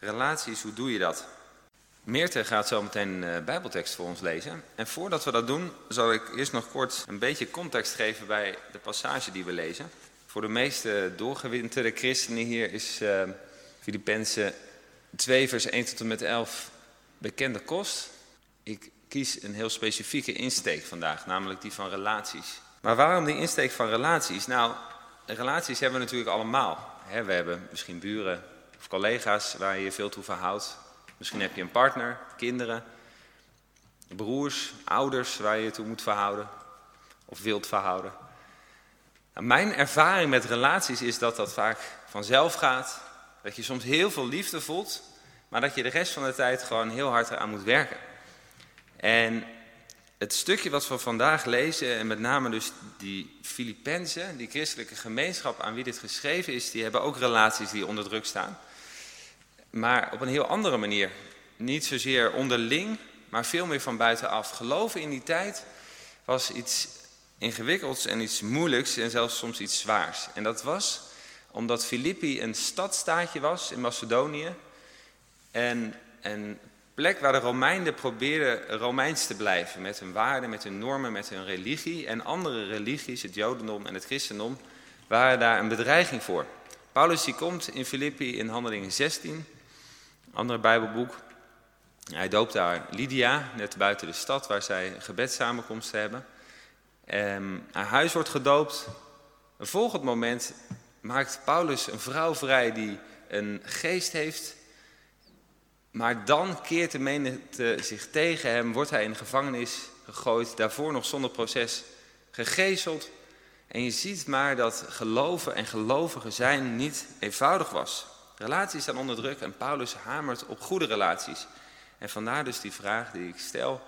Relaties, hoe doe je dat? Meerte gaat zo meteen een bijbeltekst voor ons lezen. En voordat we dat doen, zal ik eerst nog kort een beetje context geven bij de passage die we lezen. Voor de meeste doorgewinterde christenen hier is uh, Filippenzen 2 vers 1 tot en met 11 bekende kost. Ik kies een heel specifieke insteek vandaag, namelijk die van relaties. Maar waarom die insteek van relaties? Nou, relaties hebben we natuurlijk allemaal. We hebben misschien buren of collega's waar je je veel toe verhoudt. Misschien heb je een partner, kinderen, broers, ouders waar je je toe moet verhouden of wilt verhouden. Nou, mijn ervaring met relaties is dat dat vaak vanzelf gaat. Dat je soms heel veel liefde voelt, maar dat je de rest van de tijd gewoon heel hard eraan moet werken. En het stukje wat we vandaag lezen, en met name dus die Filippenzen, die christelijke gemeenschap aan wie dit geschreven is, die hebben ook relaties die onder druk staan. Maar op een heel andere manier. Niet zozeer onderling, maar veel meer van buitenaf. Geloven in die tijd was iets ingewikkelds en iets moeilijks en zelfs soms iets zwaars. En dat was omdat Filippi een stadstaatje was in Macedonië. En een plek waar de Romeinen probeerden Romeins te blijven. Met hun waarden, met hun normen, met hun religie. En andere religies, het Jodendom en het Christendom, waren daar een bedreiging voor. Paulus die komt in Filippi in Handelingen 16, andere Bijbelboek. Hij doopt daar Lydia, net buiten de stad waar zij een gebedssamenkomst hebben. En haar huis wordt gedoopt. Een volgend moment maakt Paulus een vrouw vrij die een geest heeft. Maar dan keert de menigte zich tegen hem, wordt hij in de gevangenis gegooid, daarvoor nog zonder proces gegezeld. En je ziet maar dat geloven en gelovigen zijn niet eenvoudig was. Relaties staan onder druk en Paulus hamert op goede relaties. En vandaar dus die vraag die ik stel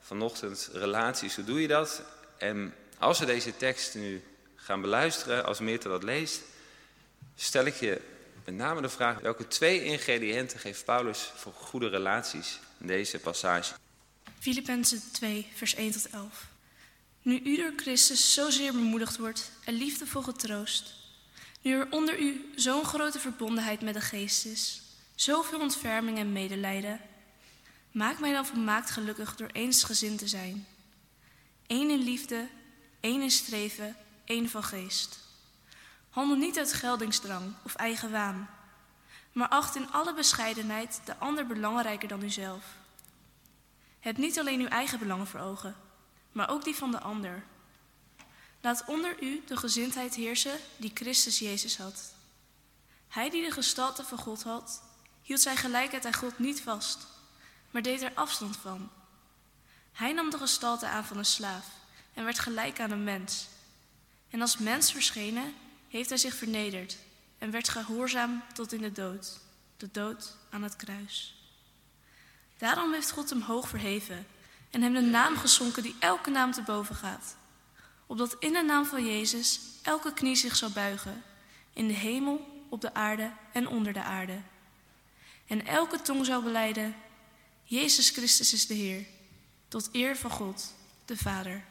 vanochtend, relaties, hoe doe je dat? En als we deze tekst nu gaan beluisteren, als Meerte dat leest, stel ik je met name de vraag, welke twee ingrediënten geeft Paulus voor goede relaties in deze passage? Filippenzen 2, vers 1 tot 11. Nu u door Christus zozeer bemoedigd wordt en liefdevol getroost, nu er onder u zo'n grote verbondenheid met de geest is, zoveel ontferming en medelijden, maak mij dan volmaakt gelukkig door eensgezind te zijn. Eén in liefde, één in streven, één van geest. Handel niet uit geldingsdrang of eigen waan, maar acht in alle bescheidenheid de ander belangrijker dan uzelf. Heb niet alleen uw eigen belangen voor ogen, maar ook die van de ander. Laat onder u de gezindheid heersen die Christus Jezus had. Hij die de gestalte van God had, hield zijn gelijkheid aan God niet vast, maar deed er afstand van. Hij nam de gestalte aan van een slaaf en werd gelijk aan een mens. En als mens verschenen, heeft hij zich vernederd en werd gehoorzaam tot in de dood, de dood aan het kruis. Daarom heeft God hem hoog verheven en hem de naam geschonken die elke naam te boven gaat, opdat in de naam van Jezus elke knie zich zal buigen, in de hemel, op de aarde en onder de aarde. En elke tong zal beleiden, Jezus Christus is de Heer, tot eer van God, de Vader.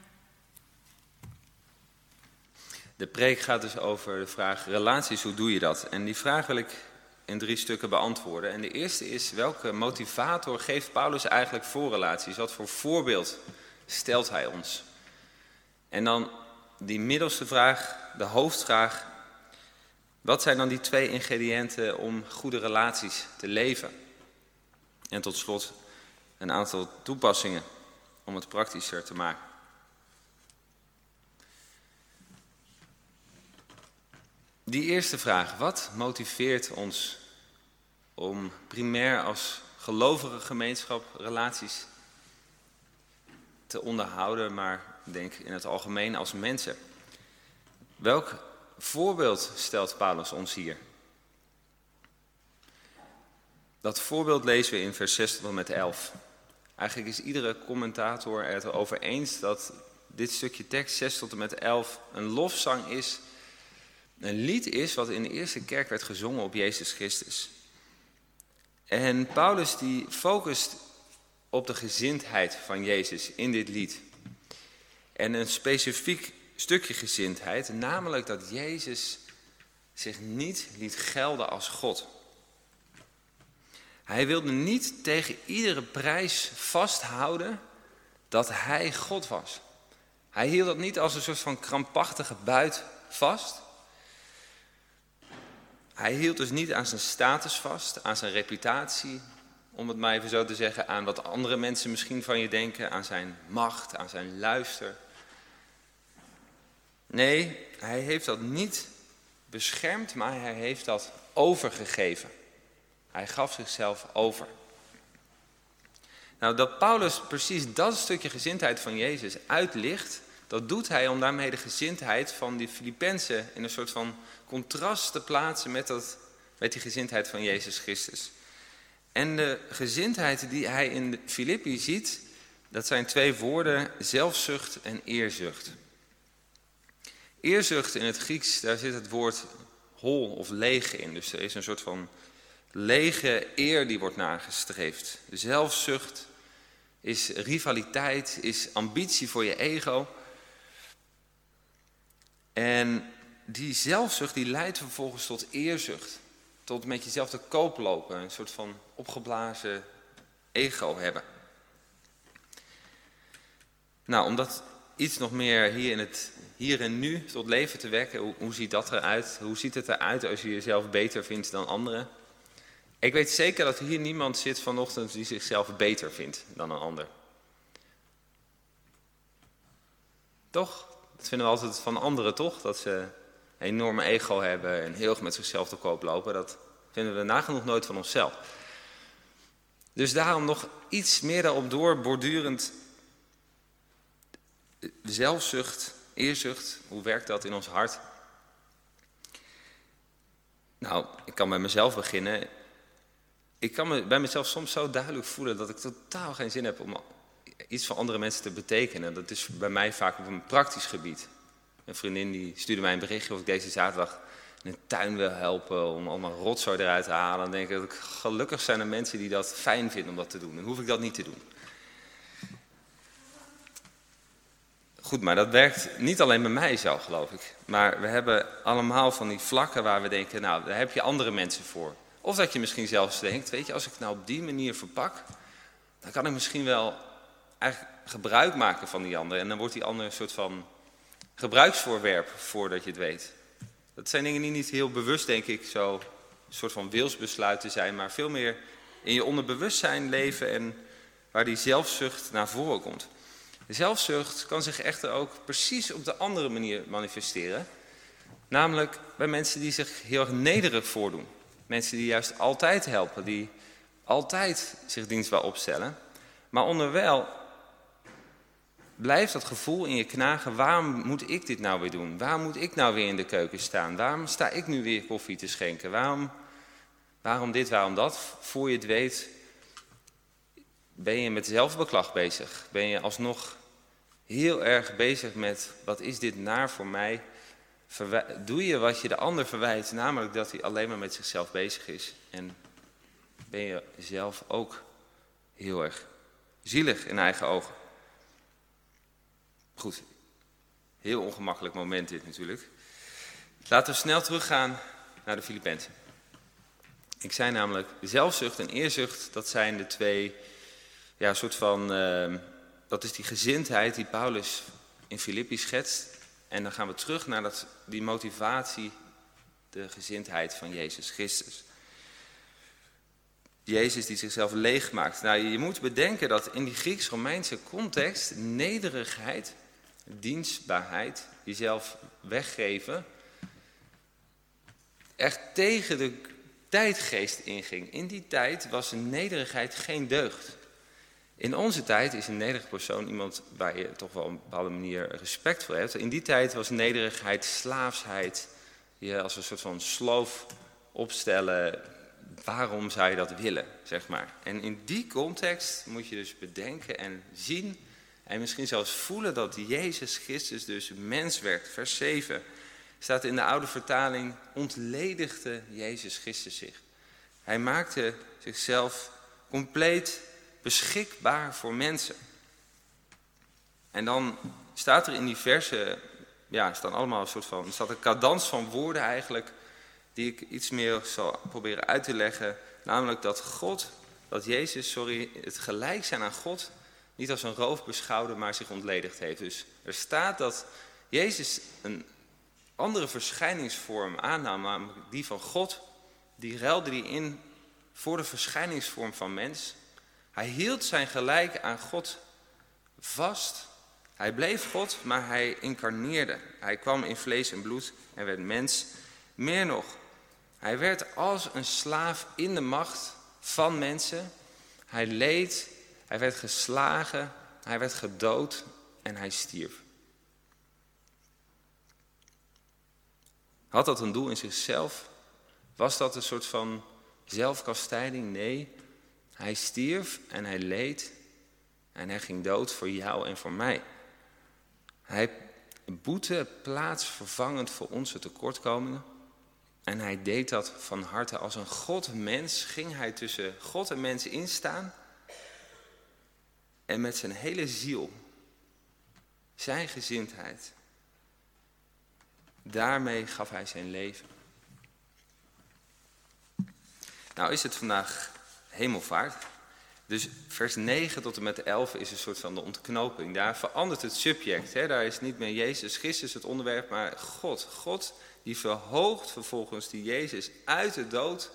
De preek gaat dus over de vraag relaties, hoe doe je dat? En die vraag wil ik in drie stukken beantwoorden. En de eerste is, welke motivator geeft Paulus eigenlijk voor relaties? Wat voor voorbeeld stelt hij ons? En dan die middelste vraag, de hoofdvraag. Wat zijn dan die twee ingrediënten om goede relaties te leven? En tot slot een aantal toepassingen om het praktischer te maken. Die eerste vraag, wat motiveert ons om primair als gelovige gemeenschap relaties te onderhouden, maar denk in het algemeen als mensen? Welk voorbeeld stelt Paulus ons hier? Dat voorbeeld lezen we in vers 6 tot en met 11. Eigenlijk is iedere commentator het erover eens dat dit stukje tekst 6 tot en met 11 een lofzang is een lied is wat in de eerste kerk werd gezongen op Jezus Christus. En Paulus die focust op de gezindheid van Jezus in dit lied. En een specifiek stukje gezindheid, namelijk dat Jezus zich niet liet gelden als God. Hij wilde niet tegen iedere prijs vasthouden dat hij God was. Hij hield dat niet als een soort van krampachtige buit vast. Hij hield dus niet aan zijn status vast, aan zijn reputatie, om het maar even zo te zeggen, aan wat andere mensen misschien van je denken, aan zijn macht, aan zijn luister. Nee, hij heeft dat niet beschermd, maar hij heeft dat overgegeven. Hij gaf zichzelf over. Nou, dat Paulus precies dat stukje gezindheid van Jezus uitlicht, dat doet hij om daarmee de gezindheid van die Filippenzen in een soort van contrast te plaatsen met, dat, met die gezindheid van Jezus Christus. En de gezindheid die hij in Filippi ziet, dat zijn twee woorden, zelfzucht en eerzucht. Eerzucht in het Grieks, daar zit het woord hol of lege in. Dus er is een soort van lege eer die wordt nagestreefd. Zelfzucht is rivaliteit, is ambitie voor je ego. En die zelfzucht die leidt vervolgens tot eerzucht. Tot met jezelf te koop lopen, een soort van opgeblazen ego hebben. Nou, om dat iets nog meer hier, in het, hier en nu tot leven te wekken, hoe, hoe ziet dat eruit? Hoe ziet het eruit als je jezelf beter vindt dan anderen? Ik weet zeker dat hier niemand zit vanochtend die zichzelf beter vindt dan een ander. Toch? Dat vinden we altijd van anderen, toch? Dat ze een enorme ego hebben en heel erg met zichzelf te koop lopen. Dat vinden we nagenoeg nooit van onszelf. Dus daarom nog iets meer daarop doorbordurend. Zelfzucht, eerzucht, hoe werkt dat in ons hart? Nou, ik kan bij mezelf beginnen ik kan me bij mezelf soms zo duidelijk voelen dat ik totaal geen zin heb om iets voor andere mensen te betekenen. Dat is bij mij vaak op een praktisch gebied. Een vriendin die stuurde mij een berichtje of ik deze zaterdag in een tuin wil helpen om allemaal rotzooi eruit te halen. Dan denk ik gelukkig zijn er mensen die dat fijn vinden om dat te doen. Dan hoef ik dat niet te doen. Goed, maar dat werkt niet alleen bij mij zo, geloof ik. Maar we hebben allemaal van die vlakken waar we denken, nou, daar heb je andere mensen voor. Of dat je misschien zelfs denkt, weet je, als ik nou op die manier verpak, dan kan ik misschien wel eigenlijk gebruik maken van die ander. En dan wordt die ander een soort van gebruiksvoorwerp voordat je het weet. Dat zijn dingen die niet heel bewust, denk ik, zo een soort van wilsbesluiten zijn, maar veel meer in je onderbewustzijn leven en waar die zelfzucht naar voren komt. Zelfzucht kan zich echter ook precies op de andere manier manifesteren. Namelijk bij mensen die zich heel erg nederig voordoen. Mensen die juist altijd helpen, die altijd zich dienstbaar opstellen. Maar onderwijl blijft dat gevoel in je knagen, waarom moet ik dit nou weer doen? Waarom moet ik nou weer in de keuken staan? Waarom sta ik nu weer koffie te schenken? Waarom, waarom dit, waarom dat? Voor je het weet ben je met zelfbeklag bezig. Ben je alsnog heel erg bezig met, wat is dit naar voor mij? doe je wat je de ander verwijt, namelijk dat hij alleen maar met zichzelf bezig is. En ben je zelf ook heel erg zielig in eigen ogen. Goed, heel ongemakkelijk moment dit natuurlijk. Laten we snel teruggaan naar de Filippenzen. Ik zei namelijk, zelfzucht en eerzucht, dat zijn de twee, ja, soort van, uh, dat is die gezindheid die Paulus in Filippi schetst. En dan gaan we terug naar dat, die motivatie, de gezindheid van Jezus Christus. Jezus die zichzelf leeg maakt. Nou, je moet bedenken dat in die Grieks-Romeinse context nederigheid, dienstbaarheid, jezelf weggeven, echt tegen de tijdgeest inging. In die tijd was nederigheid geen deugd. In onze tijd is een nederig persoon iemand waar je toch wel op een bepaalde manier respect voor hebt. In die tijd was nederigheid, slaafsheid, je als een soort van sloof opstellen. Waarom zou je dat willen, zeg maar. En in die context moet je dus bedenken en zien en misschien zelfs voelen dat Jezus Christus dus mens werd. Vers 7 staat in de oude vertaling, ontledigde Jezus Christus zich. Hij maakte zichzelf compleet beschikbaar voor mensen. En dan staat er in die versen, ja, staan allemaal een soort van, er staat een cadans van woorden eigenlijk, die ik iets meer zal proberen uit te leggen. Namelijk dat God dat Jezus, sorry, het gelijk zijn aan God niet als een roof beschouwde, maar zich ontledigd heeft. Dus er staat dat Jezus een andere verschijningsvorm aannam, namelijk die van God. Die ruilde die in voor de verschijningsvorm van mens. Hij hield zijn gelijk aan God vast. Hij bleef God, maar hij incarneerde. Hij kwam in vlees en bloed en werd mens. Meer nog, hij werd als een slaaf in de macht van mensen. Hij leed, hij werd geslagen, hij werd gedood en hij stierf. Had dat een doel in zichzelf? Was dat een soort van zelfkastijding? Nee. Hij stierf en hij leed en hij ging dood voor jou en voor mij. Hij boete plaatsvervangend voor onze tekortkomingen. En hij deed dat van harte. Als een God-mens ging hij tussen God en mensen instaan. En met zijn hele ziel, zijn gezindheid, daarmee gaf hij zijn leven. Nou is het vandaag hemelvaart. Dus vers 9 tot en met 11 is een soort van de ontknoping. Daar verandert het subject. Hè? Daar is niet meer Jezus Christus het onderwerp, maar God. God die verhoogt vervolgens die Jezus uit de dood.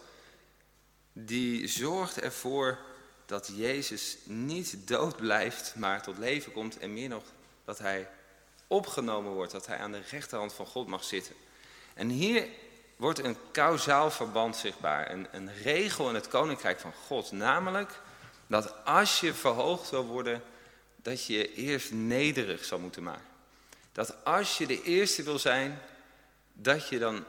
Die zorgt ervoor dat Jezus niet dood blijft, maar tot leven komt. En meer nog, dat hij opgenomen wordt, dat hij aan de rechterhand van God mag zitten. En hier wordt een kausaal verband zichtbaar, een, een regel in het koninkrijk van God. Namelijk dat als je verhoogd wil worden, dat je je eerst nederig zal moeten maken. Dat als je de eerste wil zijn, dat je dan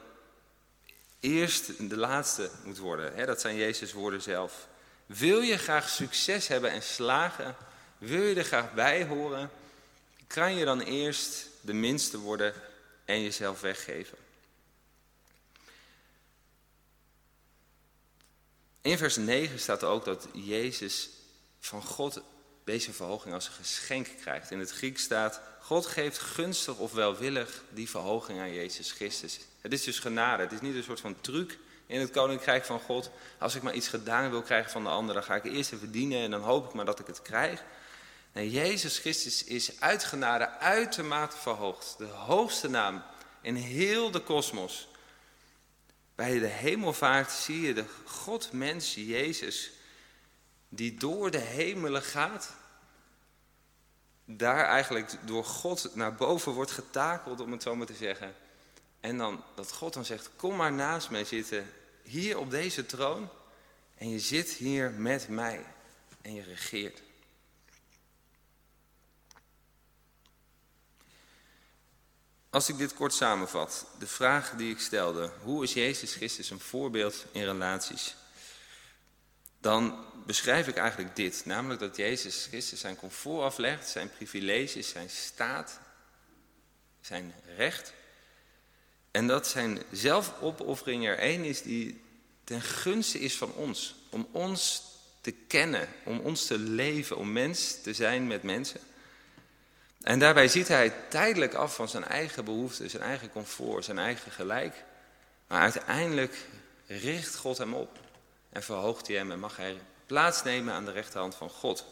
eerst de laatste moet worden. Dat zijn Jezus' woorden zelf. Wil je graag succes hebben en slagen, wil je er graag bij horen, kan je dan eerst de minste worden en jezelf weggeven. In vers 9 staat ook dat Jezus van God deze verhoging als een geschenk krijgt. In het Grieks staat, God geeft gunstig of welwillig die verhoging aan Jezus Christus. Het is dus genade, het is niet een soort van truc in het koninkrijk van God. Als ik maar iets gedaan wil krijgen van de ander, dan ga ik eerst verdienen en dan hoop ik maar dat ik het krijg. Nee, Jezus Christus is uit genade uitermate verhoogd. De hoogste naam in heel de kosmos. Bij de hemelvaart zie je de God-mens Jezus, die door de hemelen gaat, daar eigenlijk door God naar boven wordt getakeld, om het zo maar te zeggen. En dan dat God dan zegt, kom maar naast mij zitten, hier op deze troon. En je zit hier met mij en je regeert. Als ik dit kort samenvat, de vraag die ik stelde, hoe is Jezus Christus een voorbeeld in relaties? Dan beschrijf ik eigenlijk dit, namelijk dat Jezus Christus zijn comfort aflegt, zijn privileges, zijn staat, zijn recht. En dat zijn zelfopoffering er één is die ten gunste is van ons. Om ons te kennen, om ons te leven, om mens te zijn met mensen. En daarbij ziet hij tijdelijk af van zijn eigen behoeften, zijn eigen comfort, zijn eigen gelijk. Maar uiteindelijk richt God hem op en verhoogt hij hem en mag hij plaatsnemen aan de rechterhand van God.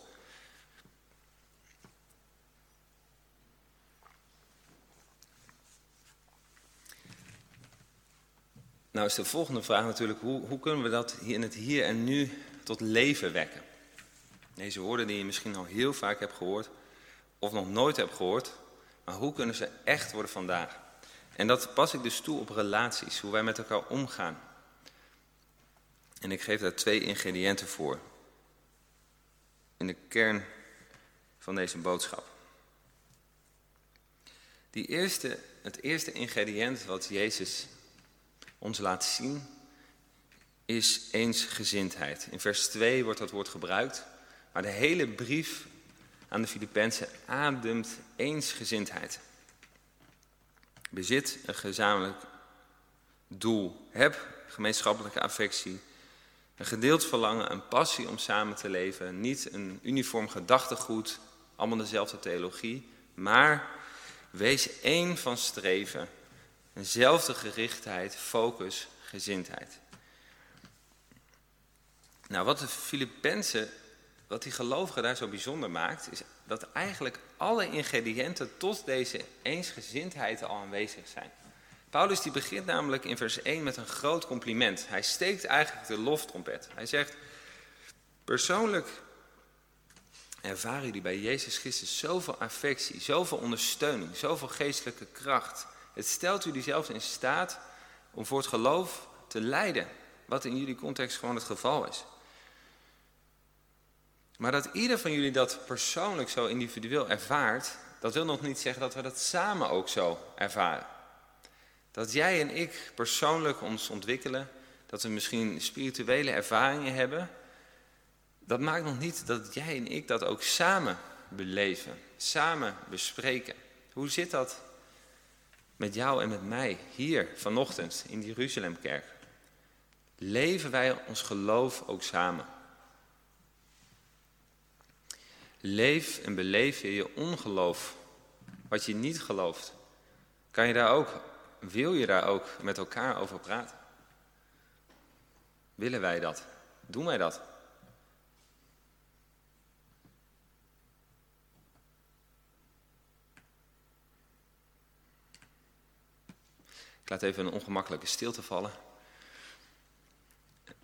Nou is de volgende vraag natuurlijk, hoe, hoe kunnen we dat in het hier en nu tot leven wekken? Deze woorden die je misschien al heel vaak hebt gehoord, of nog nooit hebt gehoord, maar hoe kunnen ze echt worden vandaag? En dat pas ik dus toe op relaties, hoe wij met elkaar omgaan. En ik geef daar twee ingrediënten voor. In de kern van deze boodschap. Die eerste, het eerste ingrediënt wat Jezus ons laat zien, is eensgezindheid. In vers 2 wordt dat woord gebruikt, maar de hele brief aan de Filippenzen ademt eensgezindheid. Bezit een gezamenlijk doel. Heb gemeenschappelijke affectie. Een gedeeld verlangen, een passie om samen te leven. Niet een uniform gedachtegoed, allemaal dezelfde theologie. Maar wees één van streven. Eenzelfde gerichtheid, focus, gezindheid. Nou, wat de Filippenzen, wat die gelovigen daar zo bijzonder maakt, is dat eigenlijk alle ingrediënten tot deze eensgezindheid al aanwezig zijn. Paulus die begint namelijk in vers 1 met een groot compliment. Hij steekt eigenlijk de loftrompet. Hij zegt, persoonlijk ervaren jullie bij Jezus Christus zoveel affectie, zoveel ondersteuning, zoveel geestelijke kracht. Het stelt jullie zelfs in staat om voor het geloof te lijden, wat in jullie context gewoon het geval is. Maar dat ieder van jullie dat persoonlijk zo individueel ervaart, dat wil nog niet zeggen dat we dat samen ook zo ervaren. Dat jij en ik persoonlijk ons ontwikkelen, dat we misschien spirituele ervaringen hebben, dat maakt nog niet dat jij en ik dat ook samen beleven, samen bespreken. Hoe zit dat met jou en met mij hier vanochtend in die Jeruzalemkerk? Leven wij ons geloof ook samen? Leef en beleef je je ongeloof, wat je niet gelooft? Kan je daar ook, wil je daar ook met elkaar over praten? Willen wij dat? Doen wij dat? Ik laat even een ongemakkelijke stilte vallen.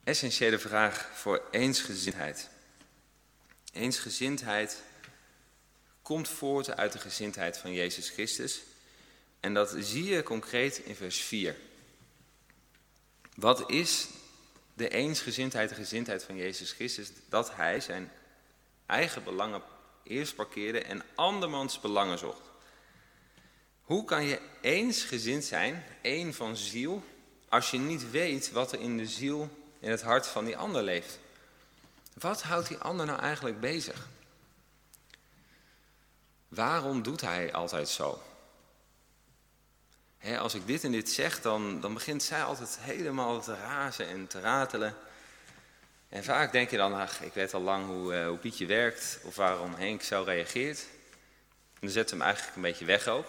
Essentiële vraag voor eensgezindheid. Eensgezindheid komt voort uit de gezindheid van Jezus Christus. En dat zie je concreet in vers 4. Wat is de eensgezindheid, de gezindheid van Jezus Christus? Dat hij zijn eigen belangen eerst parkeerde en andermans belangen zocht. Hoe kan je eensgezind zijn, één van ziel, als je niet weet wat er in de ziel, in het hart van die ander leeft? Wat houdt die ander nou eigenlijk bezig? Waarom doet hij altijd zo? als ik dit en dit zeg, dan, dan begint zij altijd helemaal te razen en te ratelen. En vaak denk je dan, ach, ik weet al lang hoe, uh, hoe Pietje werkt of waarom Henk zo reageert. En dan zet hem eigenlijk een beetje weg ook.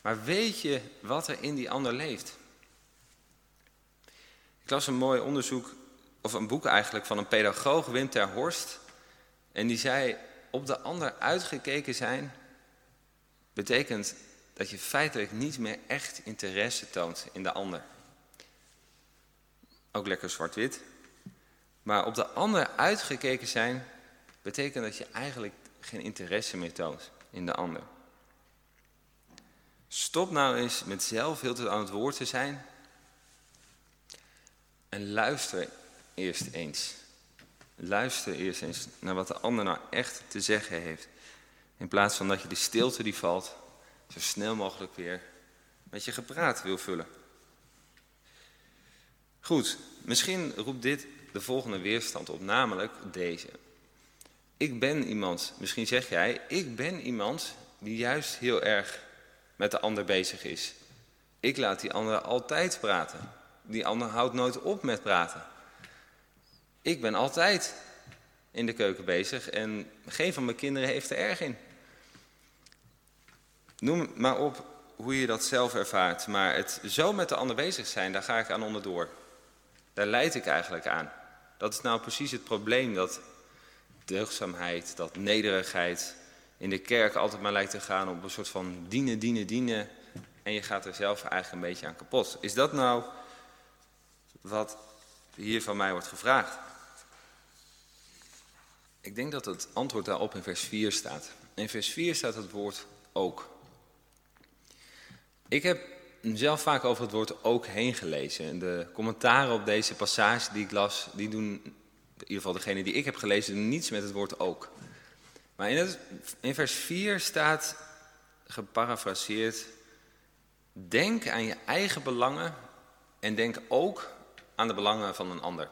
Maar weet je wat er in die ander leeft? Ik las een mooi onderzoek, of een boek eigenlijk, van een pedagoog, Wim ter Horst. En die zei, op de ander uitgekeken zijn, betekent dat je feitelijk niet meer echt interesse toont in de ander. Ook lekker zwart-wit. Maar op de ander uitgekeken zijn, betekent dat je eigenlijk geen interesse meer toont in de ander. Stop nou eens met zelf heel te aan het woord te zijn. En luister eerst eens. Luister eerst eens naar wat de ander nou echt te zeggen heeft. In plaats van dat je de stilte die valt, zo snel mogelijk weer met je gepraat wil vullen. Goed, misschien roept dit de volgende weerstand op, namelijk deze. Ik ben iemand, misschien zeg jij, ik ben iemand die juist heel erg met de ander bezig is. Ik laat die ander altijd praten. Die ander houdt nooit op met praten. Ik ben altijd in de keuken bezig en geen van mijn kinderen heeft er erg in. Noem maar op hoe je dat zelf ervaart. Maar het zo met de ander bezig zijn, daar ga ik aan onderdoor. Daar leid ik eigenlijk aan. Dat is nou precies het probleem, dat deugdzaamheid, dat nederigheid, in de kerk altijd maar lijkt te gaan op een soort van dienen, dienen, dienen. En je gaat er zelf eigenlijk een beetje aan kapot. Is dat nou wat hier van mij wordt gevraagd? Ik denk dat het antwoord daarop in vers 4 staat. In vers 4 staat het woord ook. Ik heb zelf vaak over het woord ook heen gelezen. De commentaren op deze passage die ik las, die doen, in ieder geval degene die ik heb gelezen, niets met het woord ook. Maar in, het, in vers 4 staat geparafraseerd: Denk aan je eigen belangen en denk ook aan de belangen van een ander.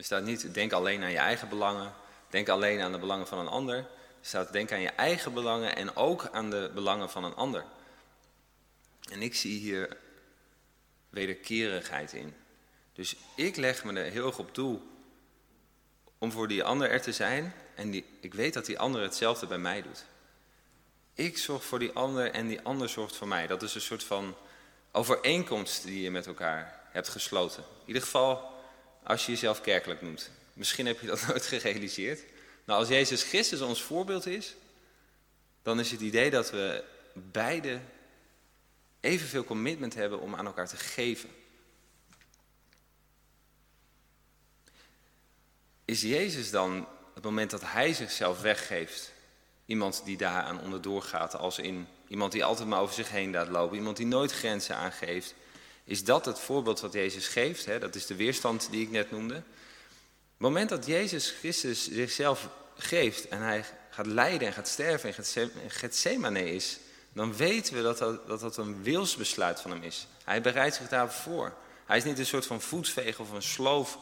Er staat niet denk alleen aan je eigen belangen, denk alleen aan de belangen van een ander. Er staat denk aan je eigen belangen en ook aan de belangen van een ander. En ik zie hier wederkerigheid in. Dus ik leg me er heel erg op toe om voor die ander er te zijn en die, ik weet dat die ander hetzelfde bij mij doet. Ik zorg voor die ander en die ander zorgt voor mij. Dat is een soort van overeenkomst die je met elkaar hebt gesloten. In ieder geval als je jezelf kerkelijk noemt. Misschien heb je dat nooit gerealiseerd. Nou, als Jezus Christus ons voorbeeld is, dan is het idee dat we beide evenveel commitment hebben om aan elkaar te geven. Is Jezus dan het moment dat hij zichzelf weggeeft, iemand die daaraan onderdoor gaat, als in iemand die altijd maar over zich heen laat lopen, iemand die nooit grenzen aangeeft? Is dat het voorbeeld wat Jezus geeft? Hè? Dat is de weerstand die ik net noemde. Het moment dat Jezus Christus zichzelf geeft en hij gaat lijden en gaat sterven en Gethsemane is, dan weten we dat dat, dat dat een wilsbesluit van hem is. Hij bereidt zich daarvoor. Hij is niet een soort van voetveeg of een sloof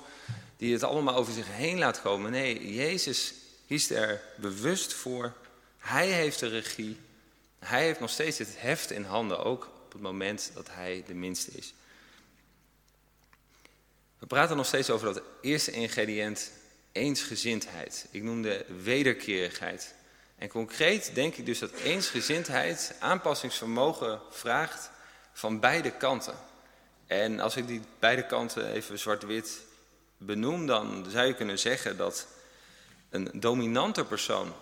die het allemaal over zich heen laat komen. Nee, Jezus kiest er bewust voor. Hij heeft de regie. Hij heeft nog steeds het heft in handen, ook op het moment dat hij de minste is. We praten nog steeds over dat eerste ingrediënt, eensgezindheid. Ik noemde wederkerigheid. En concreet denk ik dus dat eensgezindheid aanpassingsvermogen vraagt van beide kanten. En als ik die beide kanten even zwart-wit benoem, dan zou je kunnen zeggen dat een dominante persoon,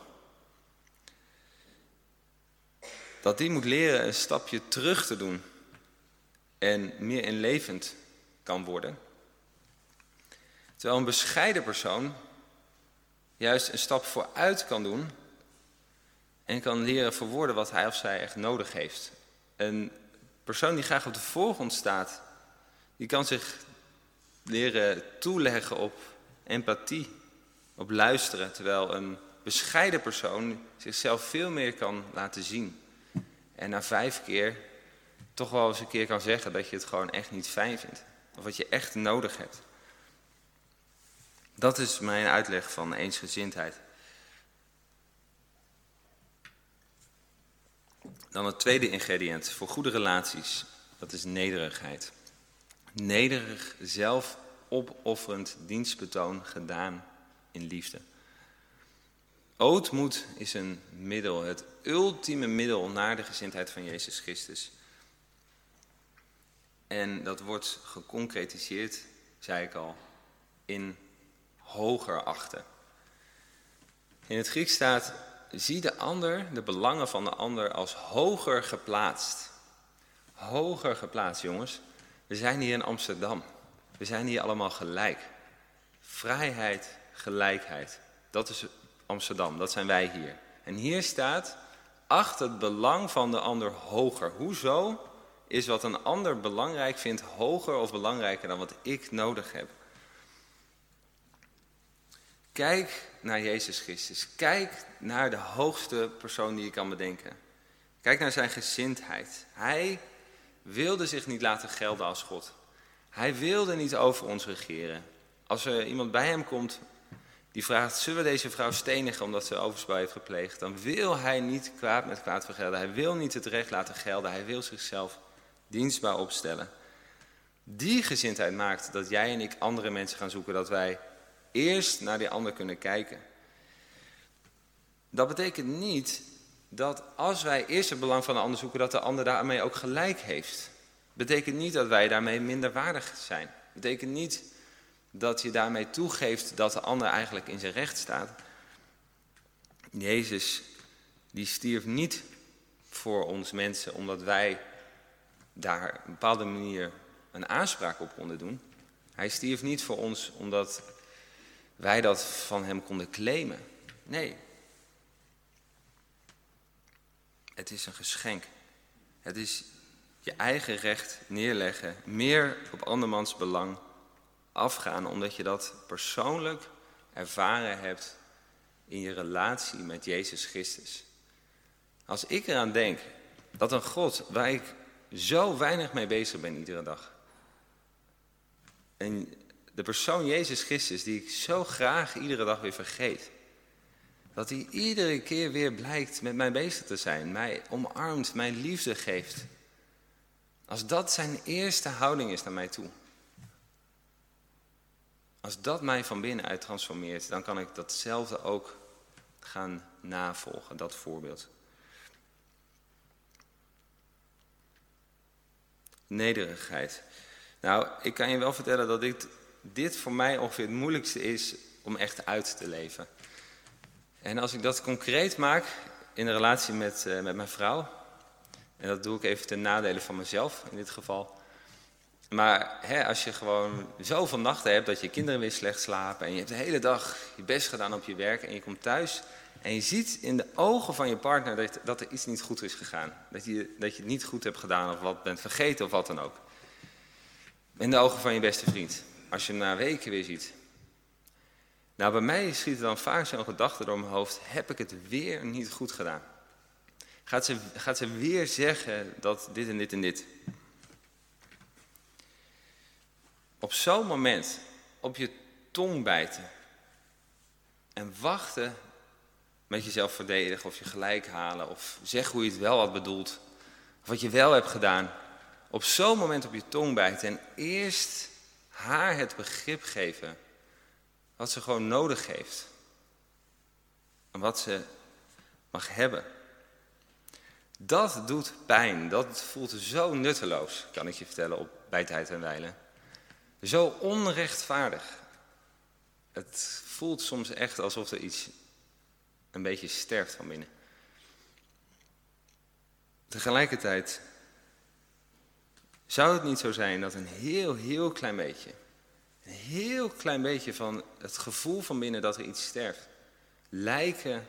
dat die moet leren een stapje terug te doen en meer inlevend kan worden. Terwijl een bescheiden persoon juist een stap vooruit kan doen en kan leren verwoorden wat hij of zij echt nodig heeft. Een persoon die graag op de voorgrond staat, die kan zich leren toeleggen op empathie, op luisteren, terwijl een bescheiden persoon zichzelf veel meer kan laten zien. En na vijf keer toch wel eens een keer kan zeggen dat je het gewoon echt niet fijn vindt. Of wat je echt nodig hebt. Dat is mijn uitleg van eensgezindheid. Dan het tweede ingrediënt voor goede relaties. Dat is nederigheid. Nederig, zelf opofferend dienstbetoon gedaan in liefde. Ootmoed is een middel, het ultieme middel naar de gezindheid van Jezus Christus. En dat wordt geconcretiseerd, zei ik al, in hoger achten. In het Grieks staat, zie de ander, de belangen van de ander, als hoger geplaatst. Hoger geplaatst, jongens. We zijn hier in Amsterdam. We zijn hier allemaal gelijk. Vrijheid, gelijkheid. Dat is Amsterdam, dat zijn wij hier. En hier staat, acht het belang van de ander hoger. Hoezo is wat een ander belangrijk vindt hoger of belangrijker dan wat ik nodig heb? Kijk naar Jezus Christus. Kijk naar de hoogste persoon die je kan bedenken. Kijk naar zijn gezindheid. Hij wilde zich niet laten gelden als God. Hij wilde niet over ons regeren. Als er iemand bij hem komt die vraagt, zullen we deze vrouw stenigen omdat ze overspel heeft gepleegd? Dan wil hij niet kwaad met kwaad vergelden. Hij wil niet het recht laten gelden. Hij wil zichzelf dienstbaar opstellen. Die gezindheid maakt dat jij en ik andere mensen gaan zoeken. Dat wij eerst naar die ander kunnen kijken. Dat betekent niet dat als wij eerst het belang van de ander zoeken, dat de ander daarmee ook gelijk heeft. Betekent niet dat wij daarmee minder waardig zijn. Betekent niet dat je daarmee toegeeft dat de ander eigenlijk in zijn recht staat. Jezus, die stierf niet voor ons mensen omdat wij daar op een bepaalde manier een aanspraak op konden doen. Hij stierf niet voor ons omdat wij dat van hem konden claimen. Nee. Het is een geschenk. Het is je eigen recht neerleggen, meer op andermans belang afgaan, omdat je dat persoonlijk ervaren hebt in je relatie met Jezus Christus. Als ik eraan denk dat een God waar ik zo weinig mee bezig ben iedere dag, en de persoon Jezus Christus, die ik zo graag iedere dag weer vergeet, dat hij iedere keer weer blijkt met mij bezig te zijn, mij omarmt, mij liefde geeft. Als dat zijn eerste houding is naar mij toe. Als dat mij van binnenuit transformeert, dan kan ik datzelfde ook gaan navolgen, dat voorbeeld. Nederigheid. Nou, ik kan je wel vertellen dat ik dit voor mij ongeveer het moeilijkste is om echt uit te leven. En als ik dat concreet maak in de relatie met, eh, met mijn vrouw, en dat doe ik even ten nadele van mezelf in dit geval. Maar hè, als je gewoon zoveel nachten hebt dat je kinderen weer slecht slapen en je hebt de hele dag je best gedaan op je werk en je komt thuis en je ziet in de ogen van je partner dat, dat er iets niet goed is gegaan. Dat je, dat je het niet goed hebt gedaan of wat bent vergeten of wat dan ook. In de ogen van je beste vriend. Als je na weken weer ziet. Nou, bij mij schiet dan vaak zo'n gedachte door mijn hoofd. Heb ik het weer niet goed gedaan? Gaat ze, gaat ze weer zeggen dat dit en dit en dit? Op zo'n moment op je tong bijten en wachten met jezelf verdedigen of je gelijk halen of zeg hoe je het wel had bedoeld of wat je wel hebt gedaan. Op zo'n moment op je tong bijten en eerst haar het begrip geven wat ze gewoon nodig heeft en wat ze mag hebben. Dat doet pijn, dat voelt zo nutteloos, kan ik je vertellen, op, bij tijd en wijlen. Zo onrechtvaardig. Het voelt soms echt alsof er iets een beetje sterft van binnen. Tegelijkertijd zou het niet zo zijn dat een heel, heel klein beetje, een heel klein beetje van het gevoel van binnen dat er iets sterft, lijken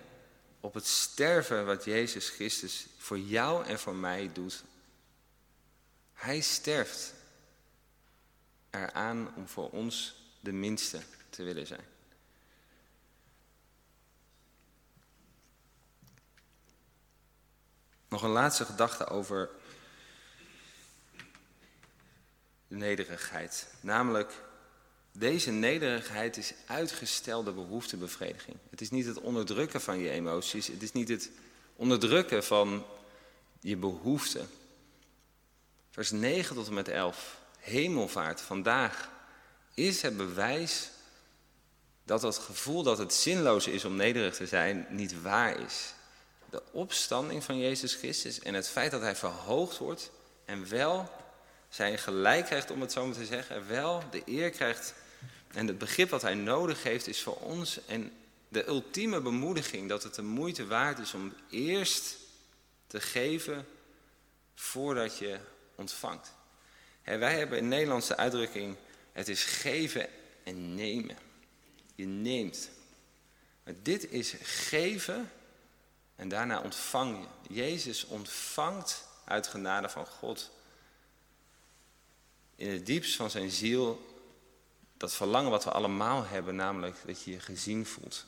op het sterven wat Jezus Christus voor jou en voor mij doet. Hij sterft eraan om voor ons de minste te willen zijn. Nog een laatste gedachte over de nederigheid. Namelijk, deze nederigheid is uitgestelde behoeftebevrediging. Het is niet het onderdrukken van je emoties. Het is niet het onderdrukken van je behoeften. Vers 9 tot en met 11. Hemelvaart, vandaag is het bewijs dat het gevoel dat het zinloos is om nederig te zijn niet waar is de opstanding van Jezus Christus en het feit dat hij verhoogd wordt en wel zijn gelijk krijgt, om het zo maar te zeggen, wel de eer krijgt en het begrip wat hij nodig heeft is voor ons en de ultieme bemoediging dat het de moeite waard is om eerst te geven voordat je ontvangt. wij hebben in Nederlandse uitdrukking, het is geven en nemen. Je neemt. Maar dit is geven en daarna ontvang je. Jezus ontvangt uit genade van God. In het diepst van zijn ziel dat verlangen wat we allemaal hebben, namelijk dat je je gezien voelt.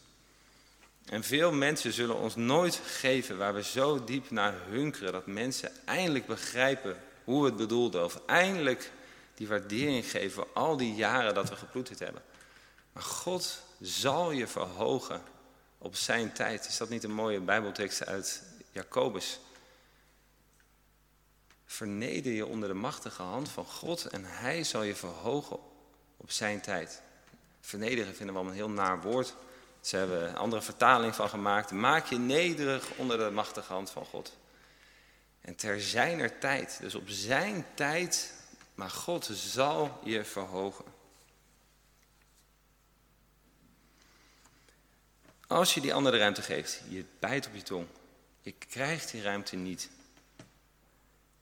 En veel mensen zullen ons nooit geven waar we zo diep naar hunkeren, dat mensen eindelijk begrijpen hoe we het bedoelden, of eindelijk die waardering geven voor al die jaren dat we geploeterd hebben. Maar God zal je verhogen op zijn tijd. Is dat niet een mooie Bijbeltekst uit Jacobus? Verneder je onder de machtige hand van God en hij zal je verhogen op zijn tijd. Vernederen vinden we wel een heel naar woord. Ze hebben een andere vertaling van gemaakt. Maak je nederig onder de machtige hand van God. En ter zijner tijd, dus op zijn tijd, maar God zal je verhogen. Als je die ander de ruimte geeft, je bijt op je tong. Je krijgt die ruimte niet.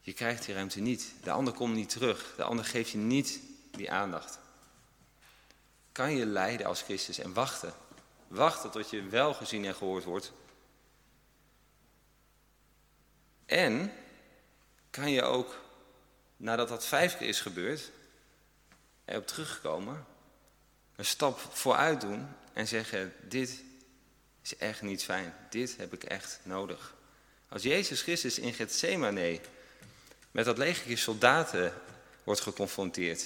Je krijgt die ruimte niet. De ander komt niet terug. De ander geeft je niet die aandacht. Kan je lijden als Christus en wachten. Wachten tot je wel gezien en gehoord wordt. En kan je ook, nadat dat vijf keer is gebeurd, erop terugkomen, een stap vooruit doen en zeggen: Dit is echt niet fijn. Dit heb ik echt nodig. Als Jezus Christus in Gethsemane met dat legertje soldaten wordt geconfronteerd,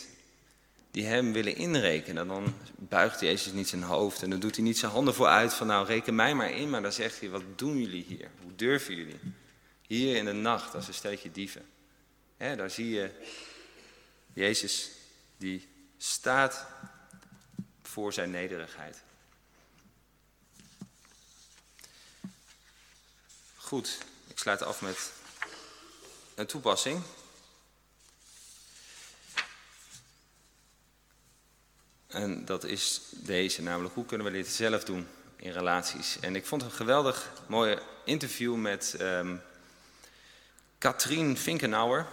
die hem willen inrekenen, dan buigt Jezus niet zijn hoofd en dan doet hij niet zijn handen vooruit van nou reken mij maar in, maar dan zegt hij wat doen jullie hier? Hoe durven jullie? Hier in de nacht als een stelletje dieven. Daar zie je Jezus die staat voor zijn nederigheid. Goed, ik sluit af met een toepassing. En dat is deze, namelijk hoe kunnen we dit zelf doen in relaties. En ik vond een geweldig mooi interview met um, Katrien Finkenauer,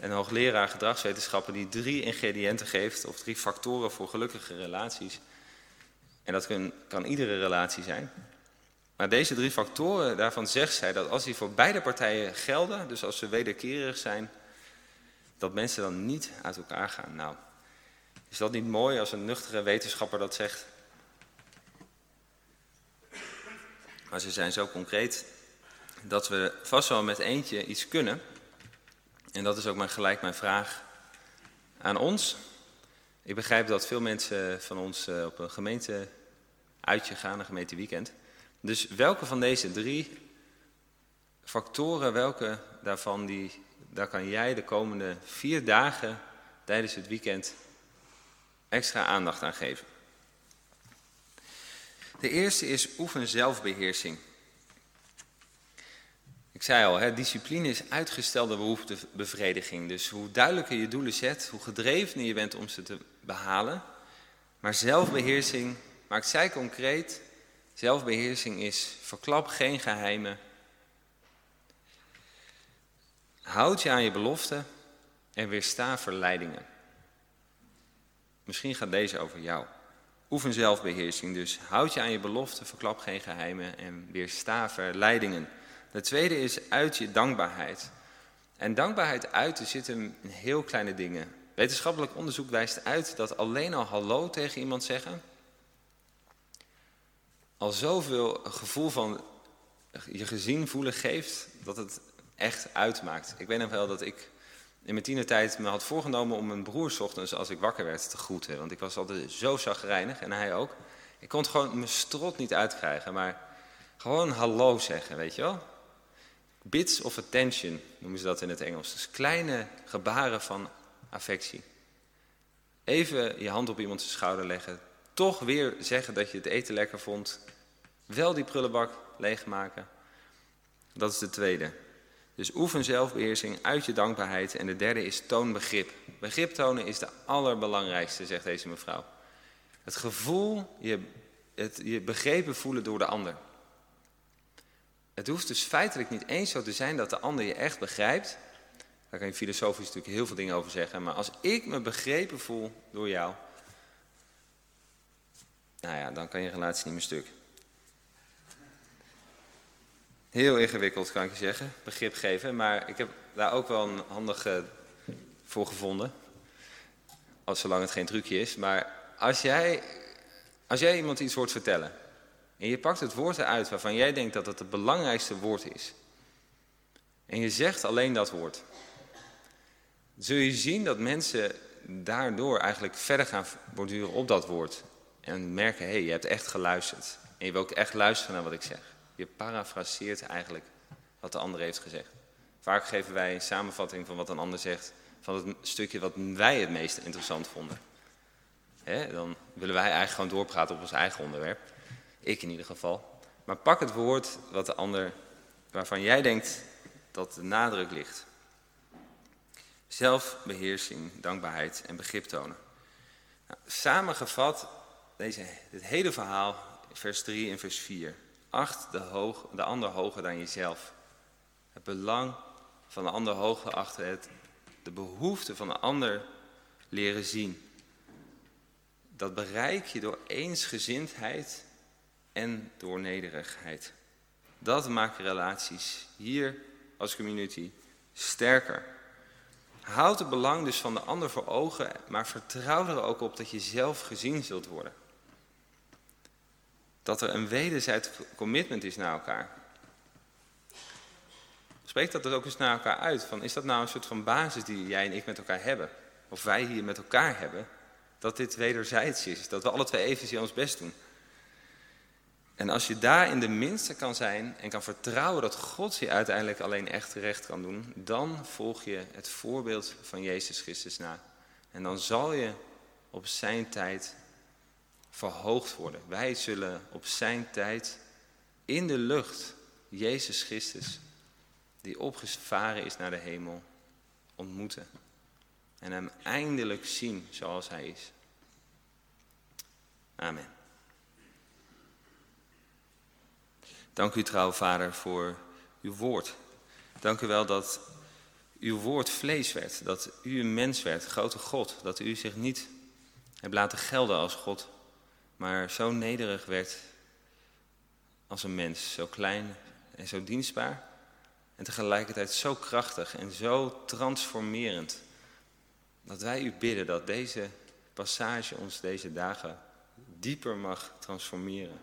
een hoogleraar gedragswetenschappen die drie ingrediënten geeft, of drie factoren voor gelukkige relaties. En dat kan iedere relatie zijn. Maar deze drie factoren, daarvan zegt zij dat als die voor beide partijen gelden, dus als ze wederkerig zijn, dat mensen dan niet uit elkaar gaan. Nou, is dat niet mooi als een nuchtere wetenschapper dat zegt? Maar ze zijn zo concreet dat we vast wel met eentje iets kunnen. En dat is ook maar gelijk mijn vraag aan ons. Ik begrijp dat veel mensen van ons eh, op een gemeente uitje gaan, een gemeenteweekend. Dus welke van deze drie factoren, welke daarvan, die, daar kan jij de komende vier dagen tijdens het weekend extra aandacht aan geven? De eerste is oefen zelfbeheersing. Ik zei al, hè, discipline is uitgestelde behoeftebevrediging. Dus hoe duidelijker je doelen zet, hoe gedrevener je bent om ze te behalen. Maar zelfbeheersing maakt zij concreet. Zelfbeheersing is verklap geen geheimen. Houd je aan je beloften en weersta verleidingen. Misschien gaat deze over jou. Oefen zelfbeheersing dus. Houd je aan je beloften, verklap geen geheimen en weersta verleidingen. De tweede is uit je dankbaarheid. En dankbaarheid uiten zit hem in heel kleine dingen. Wetenschappelijk onderzoek wijst uit dat alleen al hallo tegen iemand zeggen... al zoveel gevoel van je gezien voelen geeft dat het echt uitmaakt. Ik weet nog wel dat ik in mijn tienertijd me had voorgenomen om mijn broer ochtends als ik wakker werd te groeten. Want ik was altijd zo zagrijnig en hij ook. Ik kon het gewoon mijn strot niet uitkrijgen, maar gewoon hallo zeggen, weet je wel. Bits of attention noemen ze dat in het Engels. Dus kleine gebaren van affectie. Even je hand op iemands schouder leggen. Toch weer zeggen dat je het eten lekker vond. Wel die prullenbak leegmaken. Dat is de tweede. Dus oefen zelfbeheersing uit je dankbaarheid. En de derde is toon begrip. Begrip tonen is de allerbelangrijkste, zegt deze mevrouw. Het gevoel, je, het, je begrepen voelen door de ander. Het hoeft dus feitelijk niet eens zo te zijn dat de ander je echt begrijpt. Daar kan je filosofisch natuurlijk heel veel dingen over zeggen. Maar als ik me begrepen voel door jou, nou ja, dan kan je relatie niet meer stuk. Heel ingewikkeld kan ik je zeggen, begrip geven. Maar ik heb daar ook wel een handige voor gevonden. Als zolang het geen trucje is. Maar als jij, als jij iemand iets hoort vertellen. En je pakt het woord eruit waarvan jij denkt dat het het belangrijkste woord is. En je zegt alleen dat woord. Zul je zien dat mensen daardoor eigenlijk verder gaan borduren op dat woord. En merken, hé, hey, je hebt echt geluisterd. En je wil ook echt luisteren naar wat ik zeg. Je parafraseert eigenlijk wat de ander heeft gezegd. Vaak geven wij een samenvatting van wat een ander zegt, van het stukje wat wij het meest interessant vonden. dan willen wij eigenlijk gewoon doorpraten op ons eigen onderwerp. Ik in ieder geval. Maar pak het woord wat de ander, waarvan jij denkt dat de nadruk ligt. Zelfbeheersing, dankbaarheid en begrip tonen. Nou, samengevat, deze, dit hele verhaal, vers 3 en vers 4. Acht de, hoog, de ander hoger dan jezelf. Het belang van de ander hoger achter het, de behoefte van de ander leren zien. Dat bereik je door eensgezindheid en door nederigheid. Dat maakt relaties hier als community sterker. Houd het belang dus van de ander voor ogen, maar vertrouw er ook op dat je zelf gezien zult worden. Dat er een wederzijds commitment is naar elkaar. Spreek dat er ook eens naar elkaar uit. Van, is dat nou een soort van basis die jij en ik met elkaar hebben? Of wij hier met elkaar hebben? Dat dit wederzijds is. Dat we alle twee even ons best doen. En als je daar in de minste kan zijn en kan vertrouwen dat God je uiteindelijk alleen echt terecht kan doen, dan volg je het voorbeeld van Jezus Christus na. En dan zal je op zijn tijd verhoogd worden. Wij zullen op zijn tijd in de lucht Jezus Christus, die opgevaren is naar de hemel, ontmoeten. En hem eindelijk zien zoals hij is. Amen. Dank u trouw, Vader, voor uw woord. Dank u wel dat uw woord vlees werd, dat u een mens werd, grote God, dat u zich niet hebt laten gelden als God, maar zo nederig werd als een mens, zo klein en zo dienstbaar en tegelijkertijd zo krachtig en zo transformerend, dat wij u bidden dat deze passage ons deze dagen dieper mag transformeren,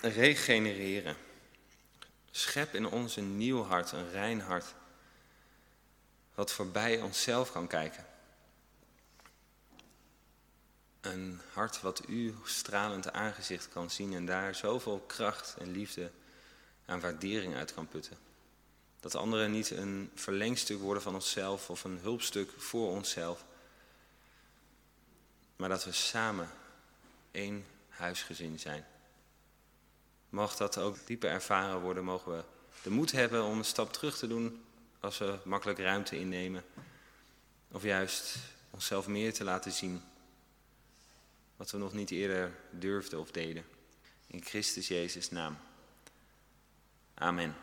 regenereren. Schep in ons een nieuw hart, een rein hart, wat voorbij onszelf kan kijken. Een hart wat uw stralend aangezicht kan zien en daar zoveel kracht en liefde aan waardering uit kan putten. Dat anderen niet een verlengstuk worden van onszelf of een hulpstuk voor onszelf, maar dat we samen één huisgezin zijn. Mag dat ook dieper ervaren worden, mogen we de moed hebben om een stap terug te doen als we makkelijk ruimte innemen. Of juist onszelf meer te laten zien, wat we nog niet eerder durfden of deden. In Christus Jezus' naam. Amen.